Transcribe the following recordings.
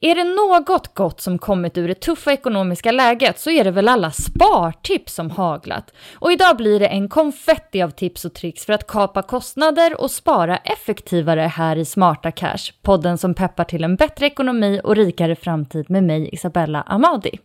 Är det något gott som kommit ur det tuffa ekonomiska läget så är det väl alla spartips som haglat. Och idag blir det en konfetti av tips och tricks för att kapa kostnader och spara effektivare här i Smarta Cash, podden som peppar till en bättre ekonomi och rikare framtid med mig Isabella Amadi.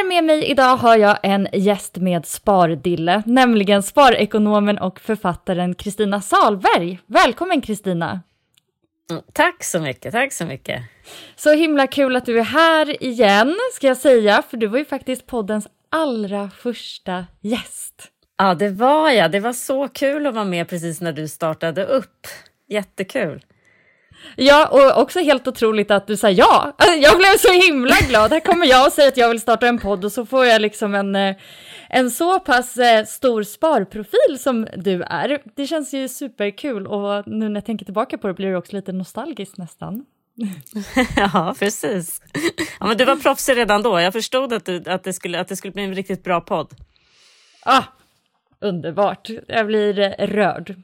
Här med mig idag har jag en gäst med spardille, nämligen sparekonomen och författaren Kristina Salberg. Välkommen Kristina! Mm, tack så mycket, tack så mycket. Så himla kul att du är här igen, ska jag säga, för du var ju faktiskt poddens allra första gäst. Ja, det var jag. Det var så kul att vara med precis när du startade upp. Jättekul. Ja, och också helt otroligt att du sa ja. Alltså, jag blev så himla glad. Här kommer jag och säger att jag vill starta en podd och så får jag liksom en, eh, en så pass eh, stor sparprofil som du är. Det känns ju superkul och nu när jag tänker tillbaka på det blir det också lite nostalgiskt nästan. ja, precis. Ja, men du var proffsig redan då. Jag förstod att, du, att, det skulle, att det skulle bli en riktigt bra podd. Ah, underbart. Jag blir eh, rörd.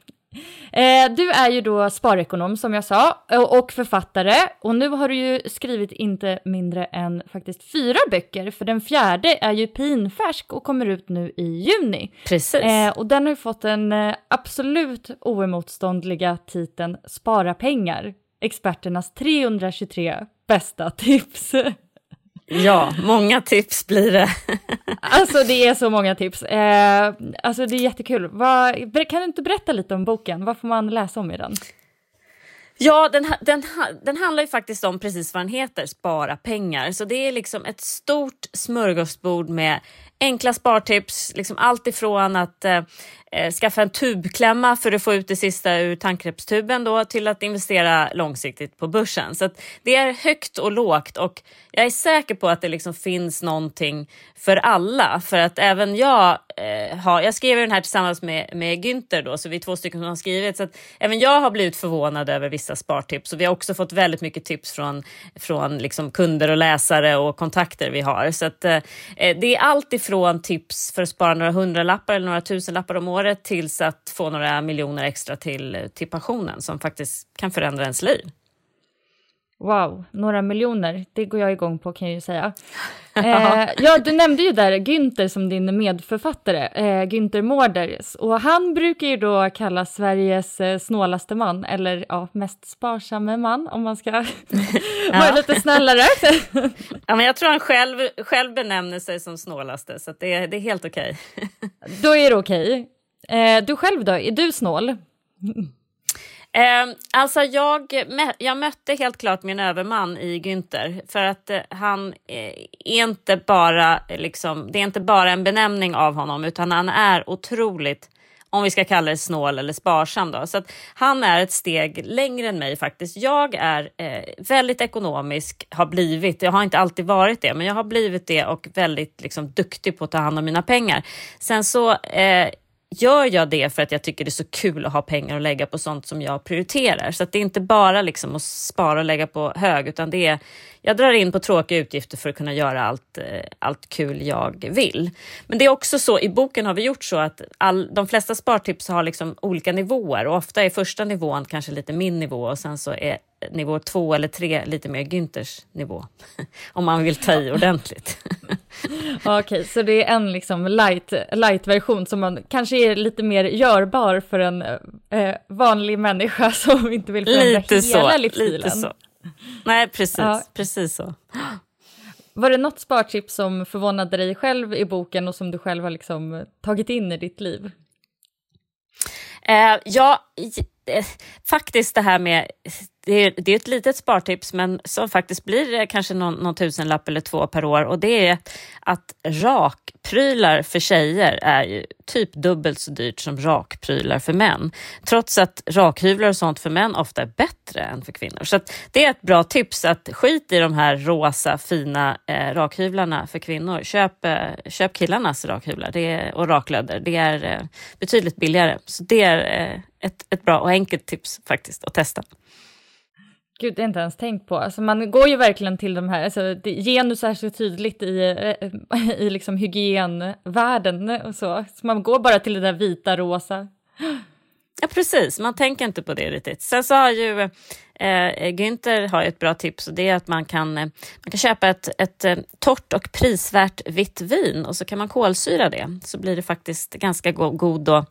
Eh, du är ju då sparekonom som jag sa och författare och nu har du ju skrivit inte mindre än faktiskt fyra böcker för den fjärde är ju pinfärsk och kommer ut nu i juni. Precis. Eh, och den har ju fått den eh, absolut oemotståndliga titeln Spara pengar, experternas 323 bästa tips. Ja, många tips blir det. alltså det är så många tips. Eh, alltså det är jättekul. Vad, kan du inte berätta lite om boken? Vad får man läsa om i den? Ja, den, den, den handlar ju faktiskt om precis vad den heter, spara pengar. Så det är liksom ett stort smörgåsbord med enkla spartips, liksom allt ifrån att eh, eh, skaffa en tubklämma för att få ut det sista ur tandkrämstuben då till att investera långsiktigt på börsen. Så det är högt och lågt och jag är säker på att det liksom finns någonting för alla. För att även jag eh, har, jag skrev den här tillsammans med, med Günther då, så vi är två stycken som har skrivit. Så att även jag har blivit förvånad över vissa spartips och vi har också fått väldigt mycket tips från, från liksom kunder och läsare och kontakter vi har. Så att, eh, det är allt ifrån tips för att spara några hundralappar eller några tusenlappar om året tills att få några miljoner extra till, till pensionen som faktiskt kan förändra ens liv. Wow, några miljoner, det går jag igång på kan jag ju säga. Eh, ja, du nämnde ju där Günther som din medförfattare, eh, Günther Mårders. Och han brukar ju då kallas Sveriges eh, snålaste man, eller ja, mest sparsamme man om man ska vara lite snällare. ja, men jag tror han själv, själv benämner sig som snålaste, så det, det är helt okej. Okay. då är det okej. Okay. Eh, du själv då, är du snål? Eh, alltså jag, jag mötte helt klart min överman i Günther för att eh, han eh, är inte bara eh, liksom, det är inte bara en benämning av honom utan han är otroligt om vi ska kalla det snål eller sparsam. Då. Så att han är ett steg längre än mig faktiskt. Jag är eh, väldigt ekonomisk, har blivit. Jag har inte alltid varit det, men jag har blivit det och väldigt liksom, duktig på att ta hand om mina pengar. Sen så eh, gör jag det för att jag tycker det är så kul att ha pengar att lägga på sånt som jag prioriterar. Så det är inte bara liksom att spara och lägga på hög, utan det är jag drar in på tråkiga utgifter för att kunna göra allt, eh, allt kul jag vill. Men det är också så, i boken har vi gjort så att all, de flesta spartips har liksom olika nivåer och ofta är första nivån kanske lite min nivå och sen så är nivå två eller tre lite mer Günthers nivå. Om man vill ta i ordentligt. Okej, okay, så det är en liksom light, light-version som man kanske är lite mer görbar för en eh, vanlig människa som inte vill förändra lite hela så, livsstilen. Lite så. Nej, precis, ja. precis så. Var det något spartips som förvånade dig själv i boken och som du själv har liksom tagit in i ditt liv? Eh, ja, eh, faktiskt det här med det är, det är ett litet spartips, men som faktiskt blir kanske någon, någon tusenlapp eller två per år och det är att rakprylar för tjejer är ju typ dubbelt så dyrt som rakprylar för män. Trots att rakhyvlar och sånt för män ofta är bättre än för kvinnor. Så det är ett bra tips att skit i de här rosa fina eh, rakhyvlarna för kvinnor. Köp, eh, köp killarnas rakhyvlar det är, och raklödder. Det är eh, betydligt billigare. Så det är eh, ett, ett bra och enkelt tips faktiskt att testa. Gud, det har jag inte ens tänkt på. Alltså man går ju verkligen till de här, alltså det, genus är så tydligt i, eh, i liksom hygienvärlden och så. Så man går bara till det där vita, rosa. Ja, precis. Man tänker inte på det riktigt. Sen så har ju eh, Günther har ett bra tips och det är att man kan, eh, man kan köpa ett, ett eh, torrt och prisvärt vitt vin och så kan man kolsyra det. Så blir det faktiskt ganska go god då.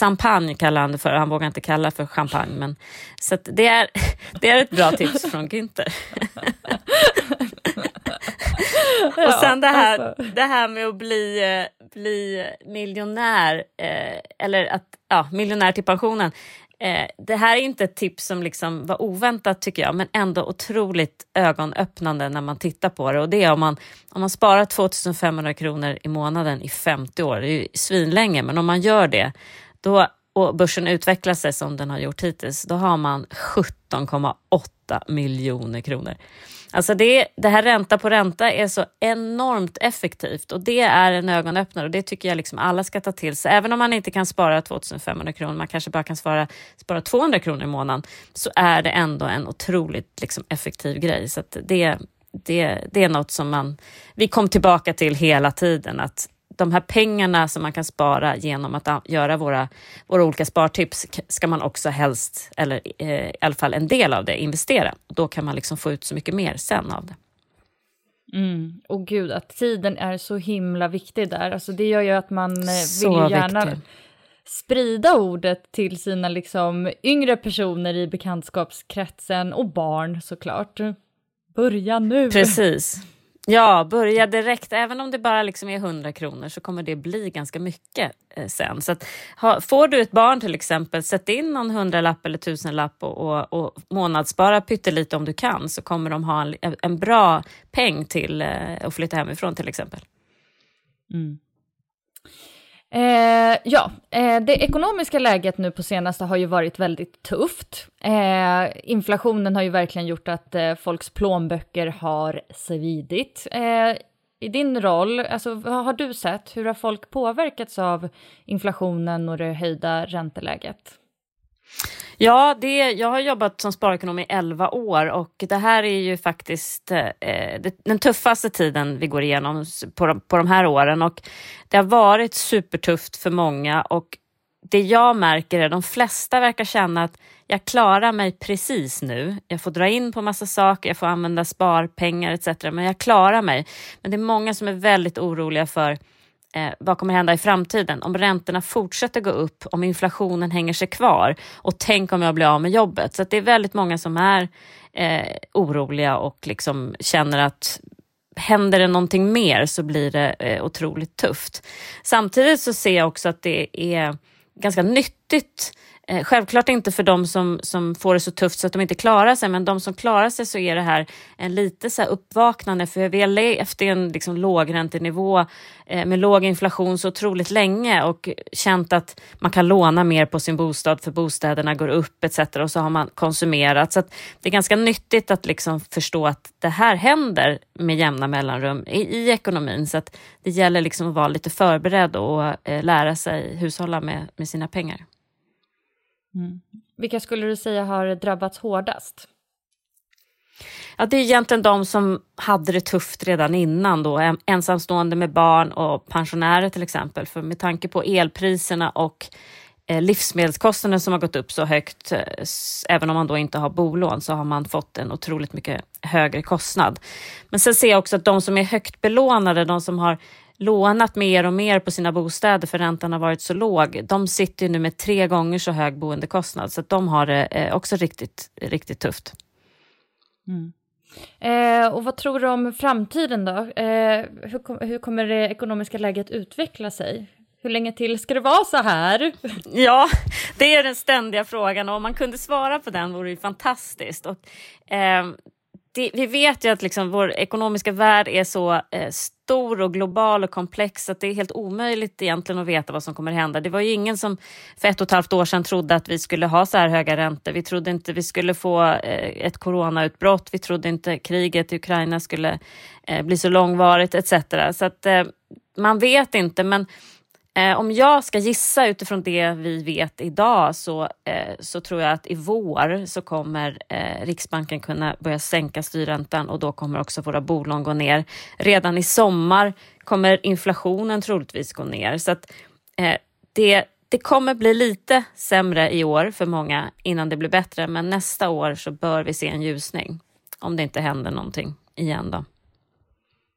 Champagne kallar han det för. Han vågar inte kalla för champagne. Men, så det, är, det är ett bra tips från Günther. och sen det här, alltså. det här med att bli, eh, bli miljonär, eh, eller att, ja, miljonär till pensionen. Eh, det här är inte ett tips som liksom var oväntat tycker jag, men ändå otroligt ögonöppnande när man tittar på det. Och det är om man, om man sparar 2500 kronor i månaden i 50 år, det är ju svinlänge, men om man gör det, då, och börsen utvecklar sig som den har gjort hittills, då har man 17,8 miljoner kronor. Alltså det, det här ränta på ränta är så enormt effektivt och det är en ögonöppnare och det tycker jag liksom alla ska ta till sig. Även om man inte kan spara 2500 kronor, man kanske bara kan spara, spara 200 kronor i månaden, så är det ändå en otroligt liksom effektiv grej. Så det, det, det är något som man, vi kom tillbaka till hela tiden, att de här pengarna som man kan spara genom att göra våra, våra olika spartips ska man också helst, eller eh, i alla fall en del av det, investera. Då kan man liksom få ut så mycket mer sen av det. Mm. Och gud, att tiden är så himla viktig där. Alltså det gör ju att man eh, så vill ju gärna viktig. sprida ordet till sina liksom yngre personer i bekantskapskretsen och barn såklart. Börja nu! Precis. Ja, börja direkt. Även om det bara liksom är 100 kronor så kommer det bli ganska mycket eh, sen. Så att, ha, får du ett barn till exempel, sätt in någon hundralapp eller tusenlapp och, och, och månadsspara pyttelite om du kan så kommer de ha en, en bra peng till eh, att flytta hemifrån till exempel. Mm. Eh, ja, eh, det ekonomiska läget nu på senaste har ju varit väldigt tufft. Eh, inflationen har ju verkligen gjort att eh, folks plånböcker har svidit. Eh, I din roll, alltså, vad har du sett? Hur har folk påverkats av inflationen och det höjda ränteläget? Ja, det, jag har jobbat som sparekonom i 11 år och det här är ju faktiskt eh, eh det, den tuffaste tiden vi går igenom på de, på de här åren och det har varit supertufft för många och det jag märker är att de flesta verkar känna att jag klarar mig precis nu. Jag får dra in på massa saker, jag får använda sparpengar etc. Men jag klarar mig. Men det är många som är väldigt oroliga för eh, vad kommer hända i framtiden? Om räntorna fortsätter gå upp, om inflationen hänger sig kvar och tänk om jag blir av med jobbet. Så det är väldigt många som är eh, oroliga och liksom känner att händer det någonting mer så blir det eh, otroligt tufft. Samtidigt så ser jag också att det är ganska nyttigt Eh, självklart inte för de som, som får det så tufft så att de inte klarar sig, men de som klarar sig så är det här en lite så uppvaknande, för vi har levt i en liksom lågräntenivå eh, med låg inflation så otroligt länge och känt att man kan låna mer på sin bostad för bostäderna går upp etc. och så har man konsumerat. Så det är ganska nyttigt att liksom förstå att det här händer med jämna mellanrum i, i ekonomin, så att det gäller liksom att vara lite förberedd och eh, lära sig hushålla med, med sina pengar. Mm. Vilka skulle du säga har drabbats hårdast? Ja, det är egentligen de som hade det tufft redan innan då, ensamstående med barn och pensionärer till exempel. För med tanke på elpriserna och eh, livsmedelskostnader som har gått upp så högt, eh, även om man då inte har bolån, så har man fått en otroligt mycket högre kostnad. Men sen ser jag också att de som är högt belånade, de som har lånat mer och mer på sina bostäder för räntan har varit så låg, de sitter nu med tre gånger så hög boendekostnad så de har det eh, också riktigt, riktigt tufft. Mm. Eh, och vad tror du om framtiden då? Eh, hur, kom, hur kommer det ekonomiska läget utveckla sig? Hur länge till ska det vara så här? Ja, det är den ständiga frågan och om man kunde svara på den vore det fantastiskt. Och, eh, det, vi vet ju att liksom vår ekonomiska värld är så eh, stor och global och komplex att det är helt omöjligt egentligen att veta vad som kommer hända. Det var ju ingen som för ett och ett halvt år sedan trodde att vi skulle ha så här höga räntor. Vi trodde inte vi skulle få eh, ett coronautbrott. Vi trodde inte kriget i Ukraina skulle eh, bli så långvarigt etc. Så att eh, man vet inte, men Eh, om jag ska gissa utifrån det vi vet idag så, eh, så tror jag att i vår så kommer eh, Riksbanken kunna börja sänka styrräntan och då kommer också våra bolån gå ner. Redan i sommar kommer inflationen troligtvis gå ner så att eh, det, det kommer bli lite sämre i år för många innan det blir bättre men nästa år så bör vi se en ljusning om det inte händer någonting igen då.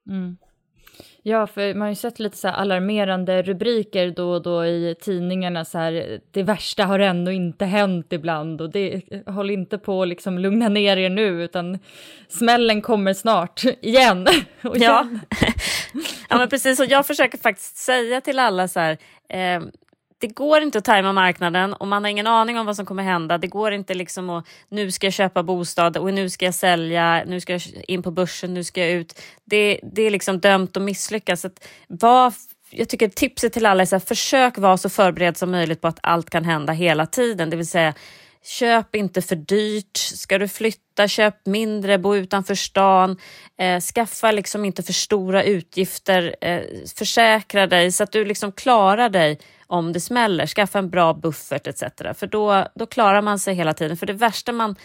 Mm. Ja, för man har ju sett lite så alarmerande rubriker då och då i tidningarna så här, det värsta har ändå inte hänt ibland och det håller inte på att liksom lugna ner er nu utan smällen kommer snart igen. Och igen. Ja. ja, men precis och jag försöker faktiskt säga till alla så här, eh, det går inte att tajma marknaden och man har ingen aning om vad som kommer hända. Det går inte liksom att nu ska jag köpa bostad och nu ska jag sälja, nu ska jag in på börsen, nu ska jag ut. Det, det är liksom dömt att misslyckas. Så att var, jag tycker tipset till alla är att försök vara så förberedd som möjligt på att allt kan hända hela tiden. Det vill säga Köp inte för dyrt. Ska du flytta, köp mindre, bo utanför stan. Eh, skaffa liksom inte för stora utgifter. Eh, försäkra dig så att du liksom klarar dig om det smäller. Skaffa en bra buffert etc. För då, då klarar man sig hela tiden. För det värsta man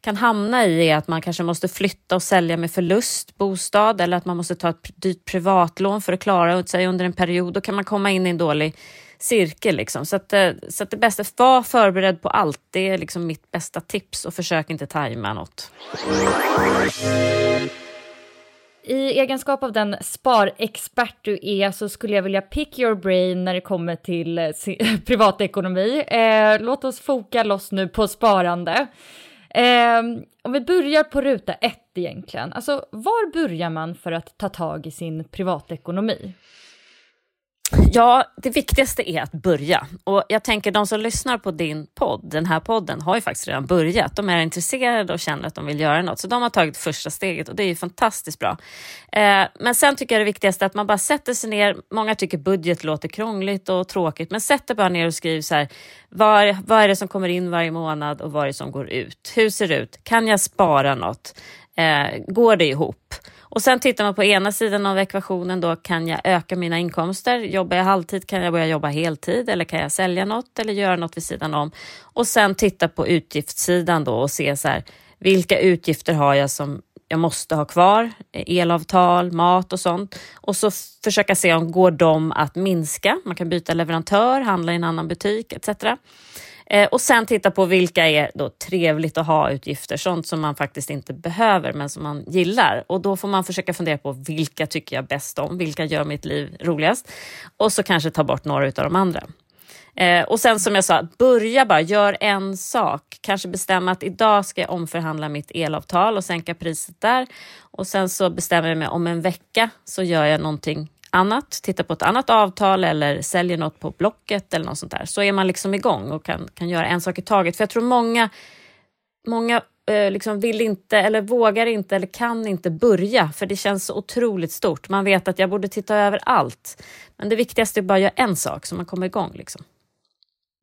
kan hamna i är att man kanske måste flytta och sälja med förlust bostad eller att man måste ta ett dyrt privatlån för att klara sig under en period. Då kan man komma in i en dålig cirkel. Liksom. Så, att, eh, så att det bästa, var förberedd på allt. Det är liksom mitt bästa tips och försök inte tajma något. I egenskap av den sparexpert du är så skulle jag vilja pick your brain när det kommer till eh, privatekonomi. Eh, låt oss foka loss nu på sparande. Eh, om vi börjar på ruta ett egentligen, alltså var börjar man för att ta tag i sin privatekonomi? Ja, det viktigaste är att börja. Och jag tänker de som lyssnar på din podd, den här podden, har ju faktiskt redan börjat. De är intresserade och känner att de vill göra något. Så de har tagit första steget och det är ju fantastiskt bra. Eh, men sen tycker jag det viktigaste är att man bara sätter sig ner. Många tycker budget låter krångligt och tråkigt, men sätt dig bara ner och skriv så här. Vad, vad är det som kommer in varje månad och vad är det som går ut? Hur ser det ut? Kan jag spara något? Eh, går det ihop? Och sen tittar man på ena sidan av ekvationen då, kan jag öka mina inkomster? Jobbar jag halvtid kan jag börja jobba heltid eller kan jag sälja något eller göra något vid sidan om? Och sen titta på utgiftssidan då och se så här, vilka utgifter har jag som jag måste ha kvar, elavtal, mat och sånt. Och så försöka se om går de att minska. Man kan byta leverantör, handla i en annan butik etc. Eh, och sen titta på vilka är då trevligt att ha utgifter, sånt som man faktiskt inte behöver men som man gillar. Och då får man försöka fundera på vilka tycker jag bäst om, vilka gör mitt liv roligast? Och så kanske ta bort några av de andra. Eh, och sen som jag sa, börja bara, gör en sak. Kanske bestämma att idag ska jag omförhandla mitt elavtal och sänka priset där. Och sen så bestämmer jag mig om en vecka så gör jag någonting annat, tittar på ett annat avtal eller säljer något på Blocket eller något sånt där, så är man liksom igång och kan, kan göra en sak i taget. För jag tror många, många eh, liksom vill inte eller vågar inte eller kan inte börja för det känns så otroligt stort. Man vet att jag borde titta över allt. Men det viktigaste är bara att göra en sak så man kommer igång. Liksom.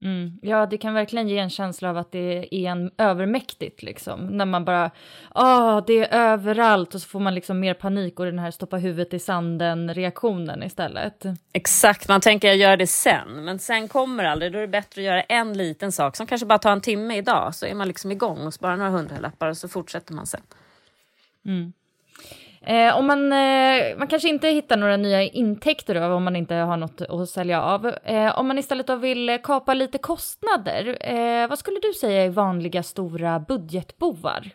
Mm. Ja, det kan verkligen ge en känsla av att det är en övermäktigt liksom. När man bara, ah, det är överallt och så får man liksom mer panik och den här stoppa huvudet i sanden reaktionen istället. Exakt, man tänker jag gör det sen, men sen kommer aldrig. Då är det bättre att göra en liten sak som kanske bara tar en timme idag, så är man liksom igång och sparar några hundralappar och så fortsätter man sen. Mm. Eh, om man, eh, man kanske inte hittar några nya intäkter då, om man inte har något att sälja av. Eh, om man istället då vill kapa lite kostnader, eh, vad skulle du säga är vanliga stora budgetbovar?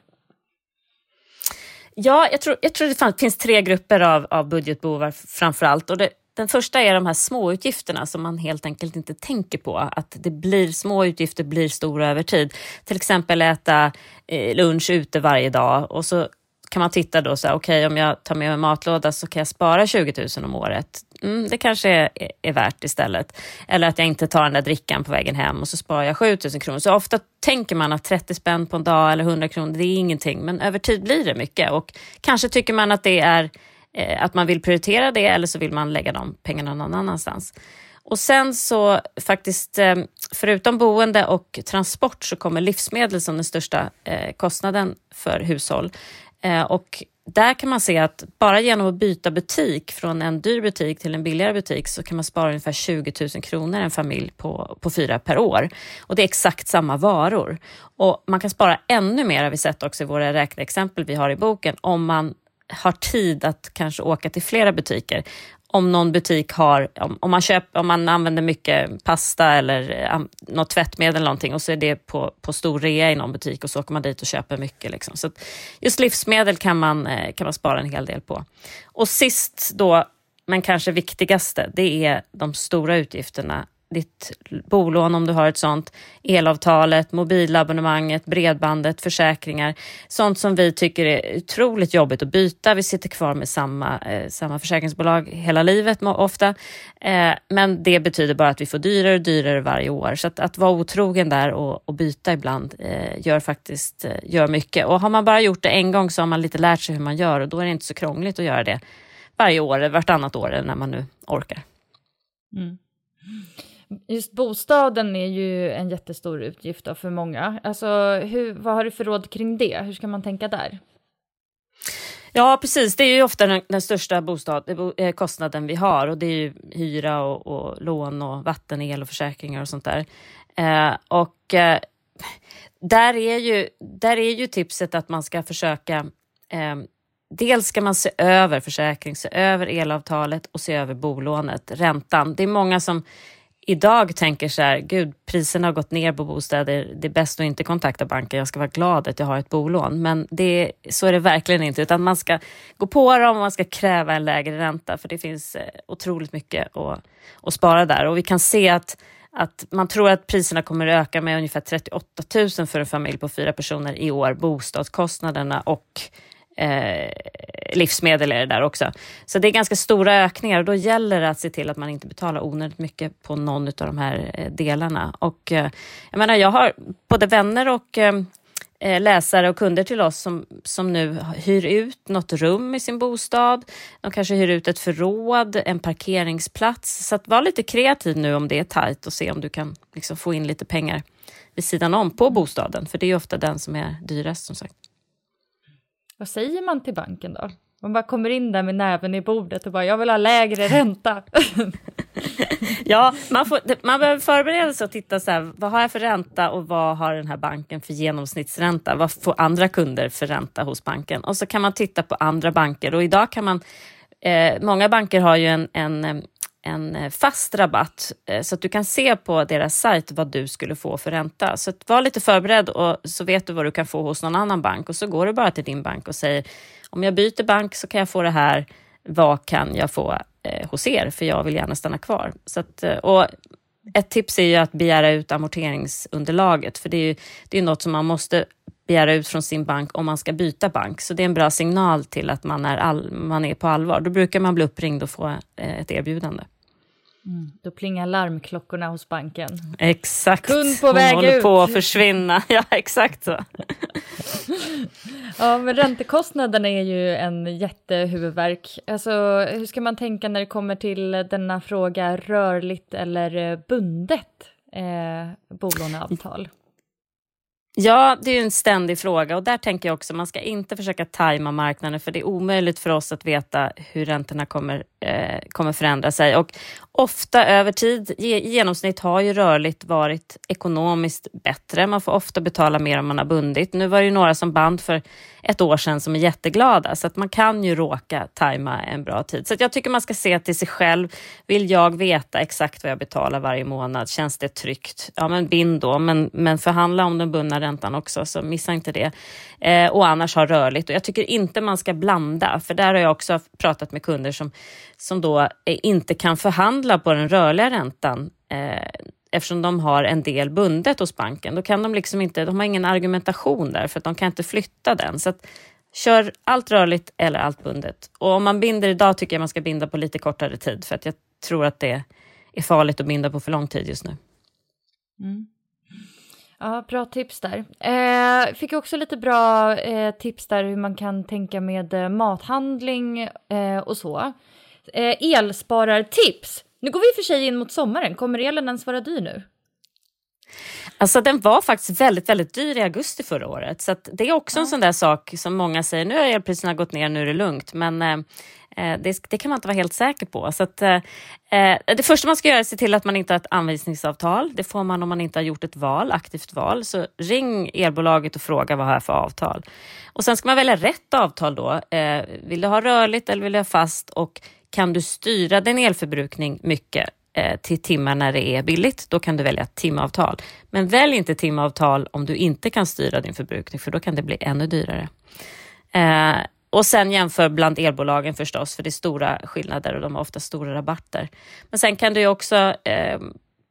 Ja, jag tror, jag tror det finns tre grupper av, av budgetbovar framför allt. Och det, den första är de här småutgifterna som man helt enkelt inte tänker på. Att det blir små utgifter blir stora över tid. Till exempel äta eh, lunch ute varje dag och så kan man titta då så här, okej okay, om jag tar med mig matlåda så kan jag spara 20 000 om året. Mm, det kanske är, är, värt istället. Eller att jag inte tar den där drickan på vägen hem och så sparar jag 7 000 kronor. Så ofta tänker man att 30 spänn på en dag eller 100 kronor, det är ingenting. Men över tid blir det mycket och kanske tycker man att det är eh, att man vill prioritera det eller så vill man lägga de pengarna någon annanstans. Och sen så faktiskt, eh, förutom boende och transport så kommer livsmedel som den största eh, kostnaden för hushåll. Eh, och där kan man se att bara genom att byta butik från en dyr butik till en billigare butik så kan man spara ungefär 20 000 kronor en familj på, på fyra per år. Och det är exakt samma varor. Och man kan spara ännu mer, har vi sett också i våra räkneexempel vi har i boken, om man har tid att kanske åka till flera butiker om någon butik har, om, om, man, köper, om man använder mycket pasta eller um, något tvättmedel eller någonting och så är det på, på stor rea i någon butik och så åker man dit och köper mycket. Liksom. Så just livsmedel kan man, eh, kan man spara en hel del på. Och sist då, men kanske viktigaste, det är de stora utgifterna ditt bolån om du har ett sånt, elavtalet, mobilabonnemanget, bredbandet, försäkringar. Sånt som vi tycker är otroligt jobbigt att byta. Vi sitter kvar med samma, eh, samma försäkringsbolag hela livet ofta. Eh, men det betyder bara att vi får dyrare och dyrare varje år. Så att, att vara otrogen där och, och byta ibland eh, gör faktiskt eh, gör mycket. Och har man bara gjort det en gång så har man lite lärt sig hur man gör och då är det inte så krångligt att göra det varje år eller vartannat år eller när man nu orkar. Mm. Just bostaden är ju en jättestor utgift för många. Alltså, hur, vad har du för råd kring det? Hur ska man tänka där? Ja, precis. Det är ju ofta den, den största bostad, eh, eh, kostnaden vi har och det är ju hyra och, och lån och vatten, el och försäkringar och sånt där. Eh, och eh, där, är ju, där är ju tipset att man ska försöka eh, Dels ska man se över försäkring, se över elavtalet och se över bolånet, räntan. Det är många som idag tänker så här, gud, priserna har gått ner på bostäder, det är bäst att inte kontakta banken, jag ska vara glad att jag har ett bolån. Men det, så är det verkligen inte, utan man ska gå på dem och man ska kräva en lägre ränta, för det finns eh, otroligt mycket att, att spara där. Och vi kan se att att man tror att priserna kommer att öka med ungefär 38 000 för en familj på fyra personer i år, bostadskostnaderna och eh, livsmedel är det där också. Så det är ganska stora ökningar och då gäller det att se till att man inte betalar onödigt mycket på någon av de här eh, delarna. Och eh, jag menar, jag har både vänner och eh, eh, läsare och kunder till oss som, som nu hyr ut något rum i sin bostad. De kanske hyr ut ett förråd, en parkeringsplats. Så att var lite kreativ nu om det är tajt och se om du kan liksom få in lite pengar vid sidan om på bostaden. För det är ofta den som är dyrast som sagt. Vad säger man till banken då? Man bara kommer in där med näven i bordet och bara jag vill ha lägre ränta. ja, man, får, man behöver förbereda sig och titta så här, vad har jag för ränta och vad har den här banken för genomsnittsränta? Vad får andra kunder för ränta hos banken? Och så kan man titta på andra banker och idag kan man, eh, många banker har ju en, en en eh, fast rabatt eh, så att du kan se på deras sajt vad du skulle få för ränta. Så var lite förberedd och så vet du vad du kan få hos någon annan bank och så går du bara till din bank och säger om jag byter bank så kan jag få det här. Vad kan jag få eh, hos er? För jag vill gärna stanna kvar. Så att, och ett tips är ju att begära ut amorteringsunderlaget, för det är ju det är något som man måste begära ut från sin bank om man ska byta bank. Så det är en bra signal till att man är, all, man är på allvar. Då brukar man bli uppringd och få ett erbjudande. Mm, då plingar larmklockorna hos banken. Exakt. Kund på Hon väg håller ut. på att försvinna. Ja, exakt så. Ja, men räntekostnaderna är ju en jättehuvudvärk. Alltså, hur ska man tänka när det kommer till denna fråga rörligt eller bundet eh, bolåneavtal? Ja, det är ju en ständig fråga och där tänker jag också man ska inte försöka tajma marknaden för det är omöjligt för oss att veta hur räntorna kommer, eh, kommer förändra sig. Och ofta över tid, i genomsnitt har ju rörligt varit ekonomiskt bättre. Man får ofta betala mer om man har bundit. Nu var det ju några som band för ett år sedan som är jätteglada så att man kan ju råka tajma en bra tid. Så jag tycker man ska se till sig själv. Vill jag veta exakt vad jag betalar varje månad? Känns det tryggt? Ja, men bind då, men, men förhandla om den bundna räntan också, så missa inte det. Eh, och annars ha rörligt. Och jag tycker inte man ska blanda, för där har jag också pratat med kunder som, som då eh, inte kan förhandla på den rörliga räntan eh, eftersom de har en del bundet hos banken. Då kan de liksom inte, de har ingen argumentation där för att de kan inte flytta den. Så att, kör allt rörligt eller allt bundet. Och om man binder idag tycker jag man ska binda på lite kortare tid för att jag tror att det är farligt att binda på för lång tid just nu. Mm. Ja, bra tips där. Eh, fick också lite bra eh, tips där hur man kan tänka med eh, mathandling eh, och så. Eh, elsparartips. Nu går vi för sig in mot sommaren. Kommer elen ens vara dyr nu? Alltså den var faktiskt väldigt, väldigt dyr i augusti förra året. Så det är också ja. en sån där sak som många säger, nu har elpriserna gått ner, nu är det lugnt. Men eh, det, det, kan man inte vara helt säker på. Så att, eh, det första man ska göra är att se till att man inte har ett anvisningsavtal. Det får man om man inte har gjort ett val, aktivt val. Så ring elbolaget och fråga vad har jag för avtal. Och sen ska man välja rätt avtal då. Eh, vill du ha rörligt eller vill du ha fast? Och kan du styra din elförbrukning mycket? Eh, till timmar när det är billigt, då kan du välja timavtal. Men välj inte timavtal om du inte kan styra din förbrukning, för då kan det bli ännu dyrare. Eh, och sen jämför bland elbolagen förstås, för det är stora skillnader och de har ofta stora rabatter. Men sen kan du också eh,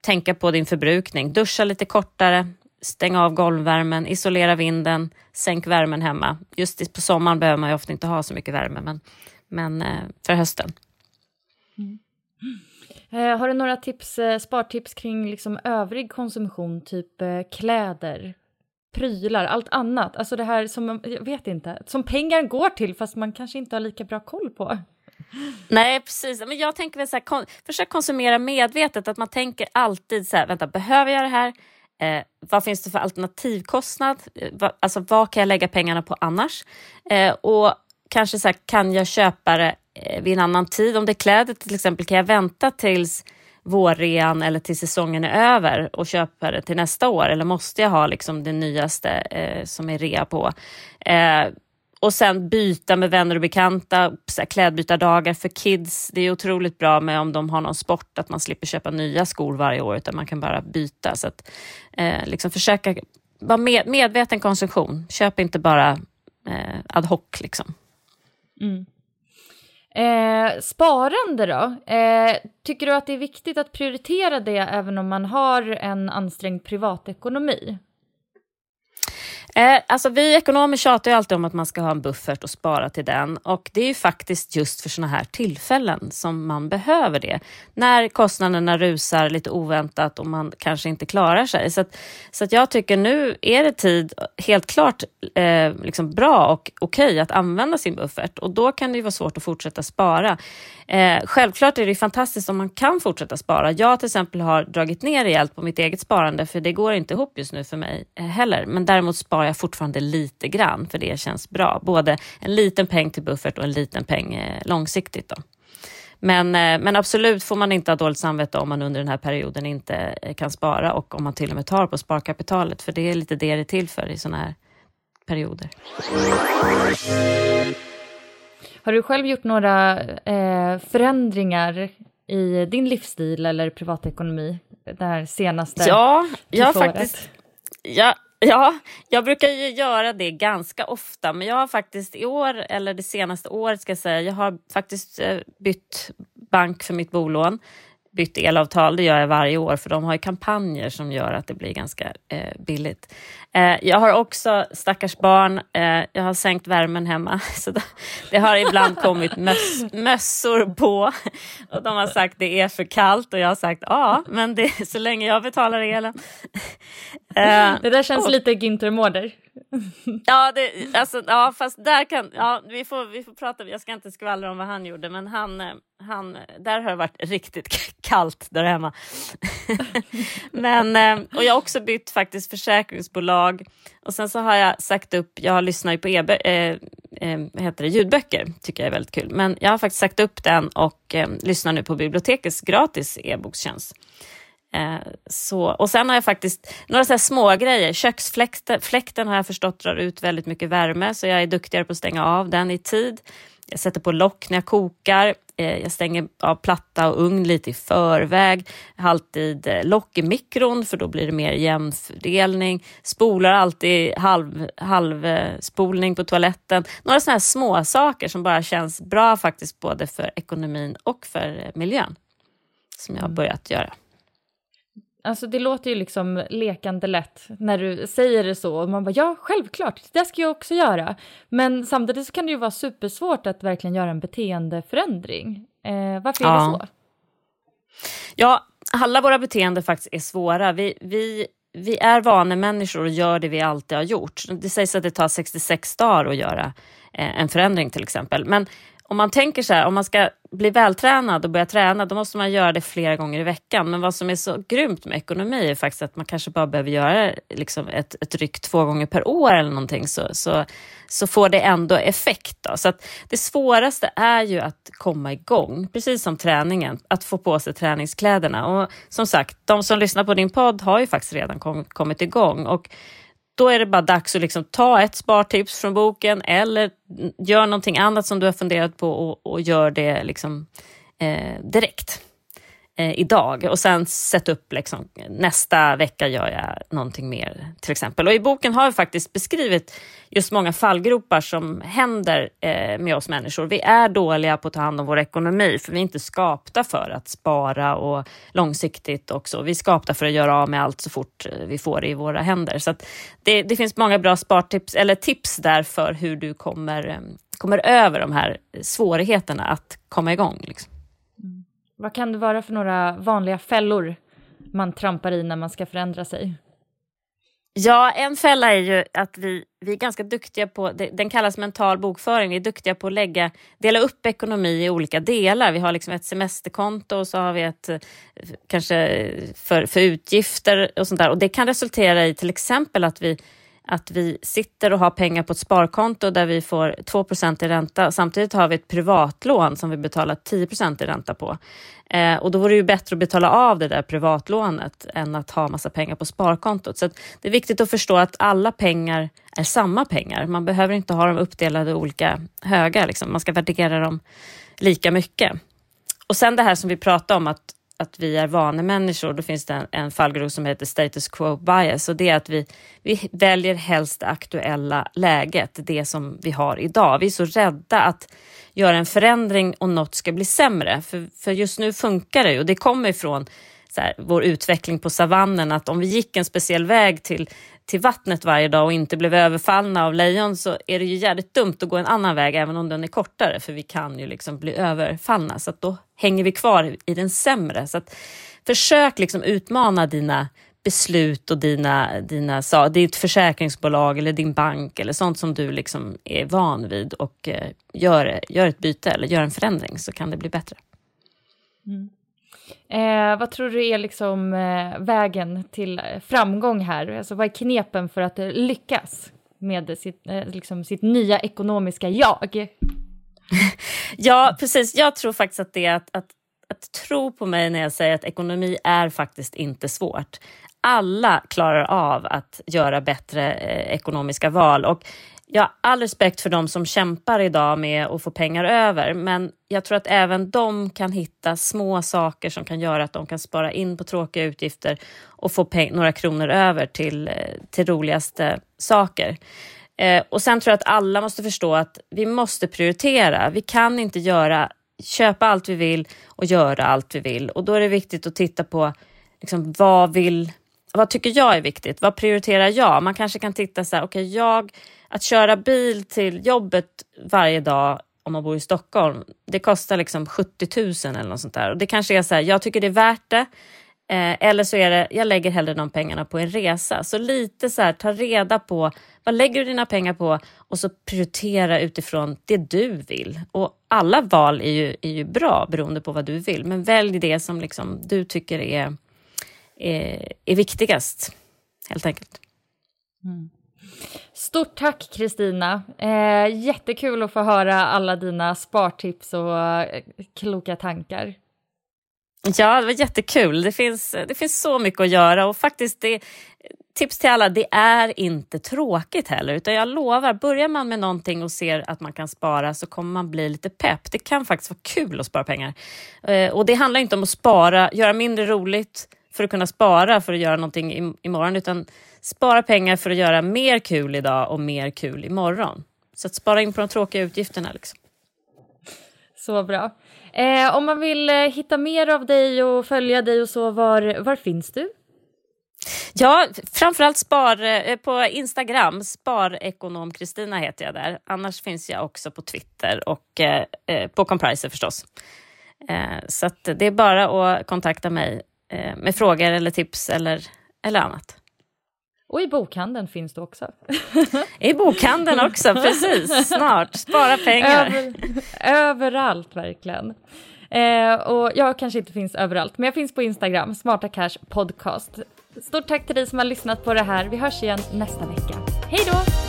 tänka på din förbrukning. Duscha lite kortare, stäng av golvvärmen, isolera vinden, sänk värmen hemma. Just på sommaren behöver man ju ofta inte ha så mycket värme, men, men eh, för hösten. Mm. Eh, har du några tips, eh, spartips kring liksom övrig konsumtion, typ eh, kläder, prylar, allt annat? Alltså det här som, jag vet inte, som pengar går till fast man kanske inte har lika bra koll på. Nej, precis. Men jag tänker väl så här, kon försök konsumera medvetet, att man tänker alltid så här, vänta, behöver jag det här? Eh, vad finns det för alternativkostnad? Eh, va, alltså vad kan jag lägga pengarna på annars? Eh, och kanske så här, kan jag köpa det Eh, vid en annan tid. Om det är kläder till exempel, kan jag vänta tills vårrean eller till säsongen är över och köpa det till nästa år? Eller måste jag ha liksom det nyaste eh, som är rea på? Eh, och sen byta med vänner och bekanta, klädbytardagar för kids. Det är otroligt bra med om de har någon sport, att man slipper köpa nya skor varje år, utan man kan bara byta. Så att, eh, liksom försöka vara med, medveten konsumtion. Köp inte bara eh, ad hoc. Liksom. Mm. Eh, sparande då? Eh, tycker du att det är viktigt att prioritera det även om man har en ansträngd privatekonomi? Eh, alltså vi ekonomer tjatar ju alltid om att man ska ha en buffert och spara till den och det är ju faktiskt just för sådana här tillfällen som man behöver det. När kostnaderna rusar lite oväntat och man kanske inte klarar sig. Så, att, så att jag tycker nu är det tid, helt klart eh, liksom bra och okej okay att använda sin buffert och då kan det ju vara svårt att fortsätta spara. Eh, självklart är det fantastiskt om man kan fortsätta spara. Jag till exempel har dragit ner rejält på mitt eget sparande för det går inte ihop just nu för mig eh, heller. Men däremot sparar jag fortfarande lite grann för det känns bra. Både en liten peng till buffert och en liten peng eh, långsiktigt. Då. Men, eh, men absolut får man inte ha dåligt samvete om man under den här perioden inte eh, kan spara och om man till och med tar på sparkapitalet för det är lite det det är till för i sådana här perioder. Har du själv gjort några eh, förändringar i din livsstil eller privatekonomi det här senaste Ja, jag faktiskt. Ja, ja, jag brukar ju göra det ganska ofta, men jag har faktiskt i år, eller det senaste året ska jag säga, jag har faktiskt eh, bytt bank för mitt bolån bytt elavtal, det gör jag varje år för de har ju kampanjer som gör att det blir ganska eh, billigt. Eh, jag har också stackars barn, eh, jag har sänkt värmen hemma. Så det, har ibland kommit möss, mössor på och de har sagt det är för kallt och jag har sagt ja, men det, så länge jag betalar elen. Eh, det där känns och, lite Günther Mårder. Ja, det, alltså, ja, fast där kan, ja, vi, får, vi får prata, jag ska inte skvallra om vad han gjorde, men han, eh, han, där har det varit riktigt kallt där hemma. men, eh, och jag har också bytt faktiskt försäkringsbolag och sen så har jag sagt upp, jag lyssnar ju på e eh, eh, heter det, ljudböcker, tycker jag är väldigt kul, men jag har faktiskt sagt upp den och eh, lyssnar nu på bibliotekets gratis e-bokstjänst. Eh, så, och sen har jag faktiskt några så små grejer. Köksfläkten har jag förstått drar ut väldigt mycket värme så jag är duktigare på att stänga av den i tid. Jag sätter på lock när jag kokar. Eh, jag stänger av platta och ugn lite i förväg. Jag har alltid eh, lock i mikron för då blir det mer jämn fördelning. Spolar alltid halv, halvspolning på toaletten. Några sådana här små saker som bara känns bra faktiskt både för ekonomin och för miljön som jag har börjat göra. Alltså det låter ju liksom lekande lätt när du säger det så och man bara ja, självklart, det ska jag också göra. Men samtidigt så kan det ju vara supersvårt att verkligen göra en beteendeförändring. Eh, varför är ja. det så? Ja, alla våra beteenden faktiskt är svåra. Vi, vi, vi är vanemänniskor och gör det vi alltid har gjort. Det sägs att det tar 66 dagar att göra eh, en förändring till exempel. Men om man tänker så här, om man ska bli vältränad och börja träna, då måste man göra det flera gånger i veckan. Men vad som är så grymt med ekonomi är faktiskt att man kanske bara behöver göra liksom ett, ett ryck två gånger per år eller någonting, så, så, så får det ändå effekt. Då. Så att det svåraste är ju att komma igång, precis som träningen, att få på sig träningskläderna. Och som sagt, de som lyssnar på din podd har ju faktiskt redan kom, kommit igång. Och då är det bara dags att liksom ta ett spartips från boken eller gör någonting annat som du har funderat på och, och gör det liksom, eh, direkt eh, idag och sen sätta upp liksom, nästa vecka gör jag någonting mer till exempel. Och i boken har jag faktiskt beskrivit just många fallgropar som händer eh, med oss människor. Vi är dåliga på att ta hand om vår ekonomi för vi är inte skapta för att spara och långsiktigt också. Vi är skapta för att göra av med allt så fort eh, vi får det i våra händer. Så det, det, finns många bra spartips eller tips där för hur du kommer, eh, kommer över de här svårigheterna att komma igång. Liksom. Vad kan det vara för några vanliga fällor man trampar i när man ska förändra sig? Ja, en fälla är ju att vi, vi är ganska duktiga på, den kallas mental bokföring, vi är duktiga på att lägga, dela upp ekonomi i olika delar. Vi har liksom ett semesterkonto och så har vi ett eh, kanske för, för utgifter och sånt där. Och det kan resultera i till exempel att vi att vi sitter och har pengar på ett sparkonto där vi får 2% i ränta. Samtidigt har vi ett privatlån som vi betalar 10% i ränta på. Eh, och då vore det ju bättre att betala av det där privatlånet än att ha massa pengar på sparkontot. Så det är viktigt att förstå att alla pengar är samma pengar. Man behöver inte ha dem uppdelade i olika högar. Liksom. Man ska värdera dem lika mycket. Och sen det här som vi pratade om, att att vi är vanemänniskor, då finns det en, en fallgrop som heter status quo bias. Och det är att vi, vi väljer helst det aktuella läget, det som vi har idag. Vi är så rädda att göra en förändring och något ska bli sämre, för, för just nu funkar det och det kommer ifrån så här, vår utveckling på savannen, att om vi gick en speciell väg till, till vattnet varje dag och inte blev överfallna av lejon så är det ju jävligt dumt att gå en annan väg även om den är kortare för vi kan ju liksom bli överfallna så att då hänger vi kvar i den sämre. Så att försök liksom utmana dina beslut och dina, dina ditt försäkringsbolag eller din bank eller sånt som du liksom är van vid och eh, gör, gör ett byte eller gör en förändring så kan det bli bättre. Mm. Eh, vad tror du är liksom eh, vägen till eh, framgång här? Alltså, vad är knepen för att eh, lyckas med sitt, eh, liksom sitt nya ekonomiska jag? ja, precis. Jag tror faktiskt att det är att, att, att tro på mig när jag säger att ekonomi är faktiskt inte svårt. Alla klarar av att göra bättre eh, ekonomiska val och jag har all respekt för de som kämpar idag med att få pengar över, men jag tror att även de kan hitta små saker som kan göra att de kan spara in på tråkiga utgifter och få några kronor över till, eh, till roligaste saker. Eh, och sen tror jag att alla måste förstå att vi måste prioritera. Vi kan inte göra, köpa allt vi vill och göra allt vi vill och då är det viktigt att titta på liksom, vad vill vad tycker jag är viktigt? Vad prioriterar jag? Man kanske kan titta så här, okej, okay, jag att köra bil till jobbet varje dag om man bor i Stockholm, det kostar liksom 70 000 eller något sånt där. Och det kanske är så här, jag tycker det är värt det. Eh, eller så är det, jag lägger hellre de pengarna på en resa. Så lite så här, ta reda på vad lägger du dina pengar på och så prioritera utifrån det du vill. Och alla val är ju, är ju bra beroende på vad du vill, men välj det som liksom du tycker är, är, är viktigast, helt enkelt. Mm. Stort tack Kristina! Eh, jättekul att få höra alla dina spartips och eh, kloka tankar. Ja, det var jättekul. Det finns, det finns så mycket att göra och faktiskt det, tips till alla, det är inte tråkigt heller utan jag lovar, börjar man med någonting och ser att man kan spara så kommer man bli lite pepp. Det kan faktiskt vara kul att spara pengar. Eh, och det handlar inte om att spara, göra mindre roligt för att kunna spara för att göra någonting imorgon utan spara pengar för att göra mer kul idag och mer kul imorgon. Så att spara in på de tråkiga utgifterna. Liksom. Så bra. Eh, om man vill eh, hitta mer av dig och följa dig och så, var, var finns du? Ja, framförallt spar, eh, på Instagram. Sparekonom Kristina heter jag där. Annars finns jag också på Twitter och eh, eh på Compriser förstås. Så det är bara att kontakta mig eh, med frågor eller tips eller, eller annat. Och i bokhandeln finns det också. I bokhandeln också, precis. Snart. Spara pengar. Över, överallt verkligen. Eh, och jag kanske inte finns överallt, men jag finns på Instagram, Smarta Cash Podcast. Stort tack till dig som har lyssnat på det här. Vi hörs igen nästa vecka. Hej då!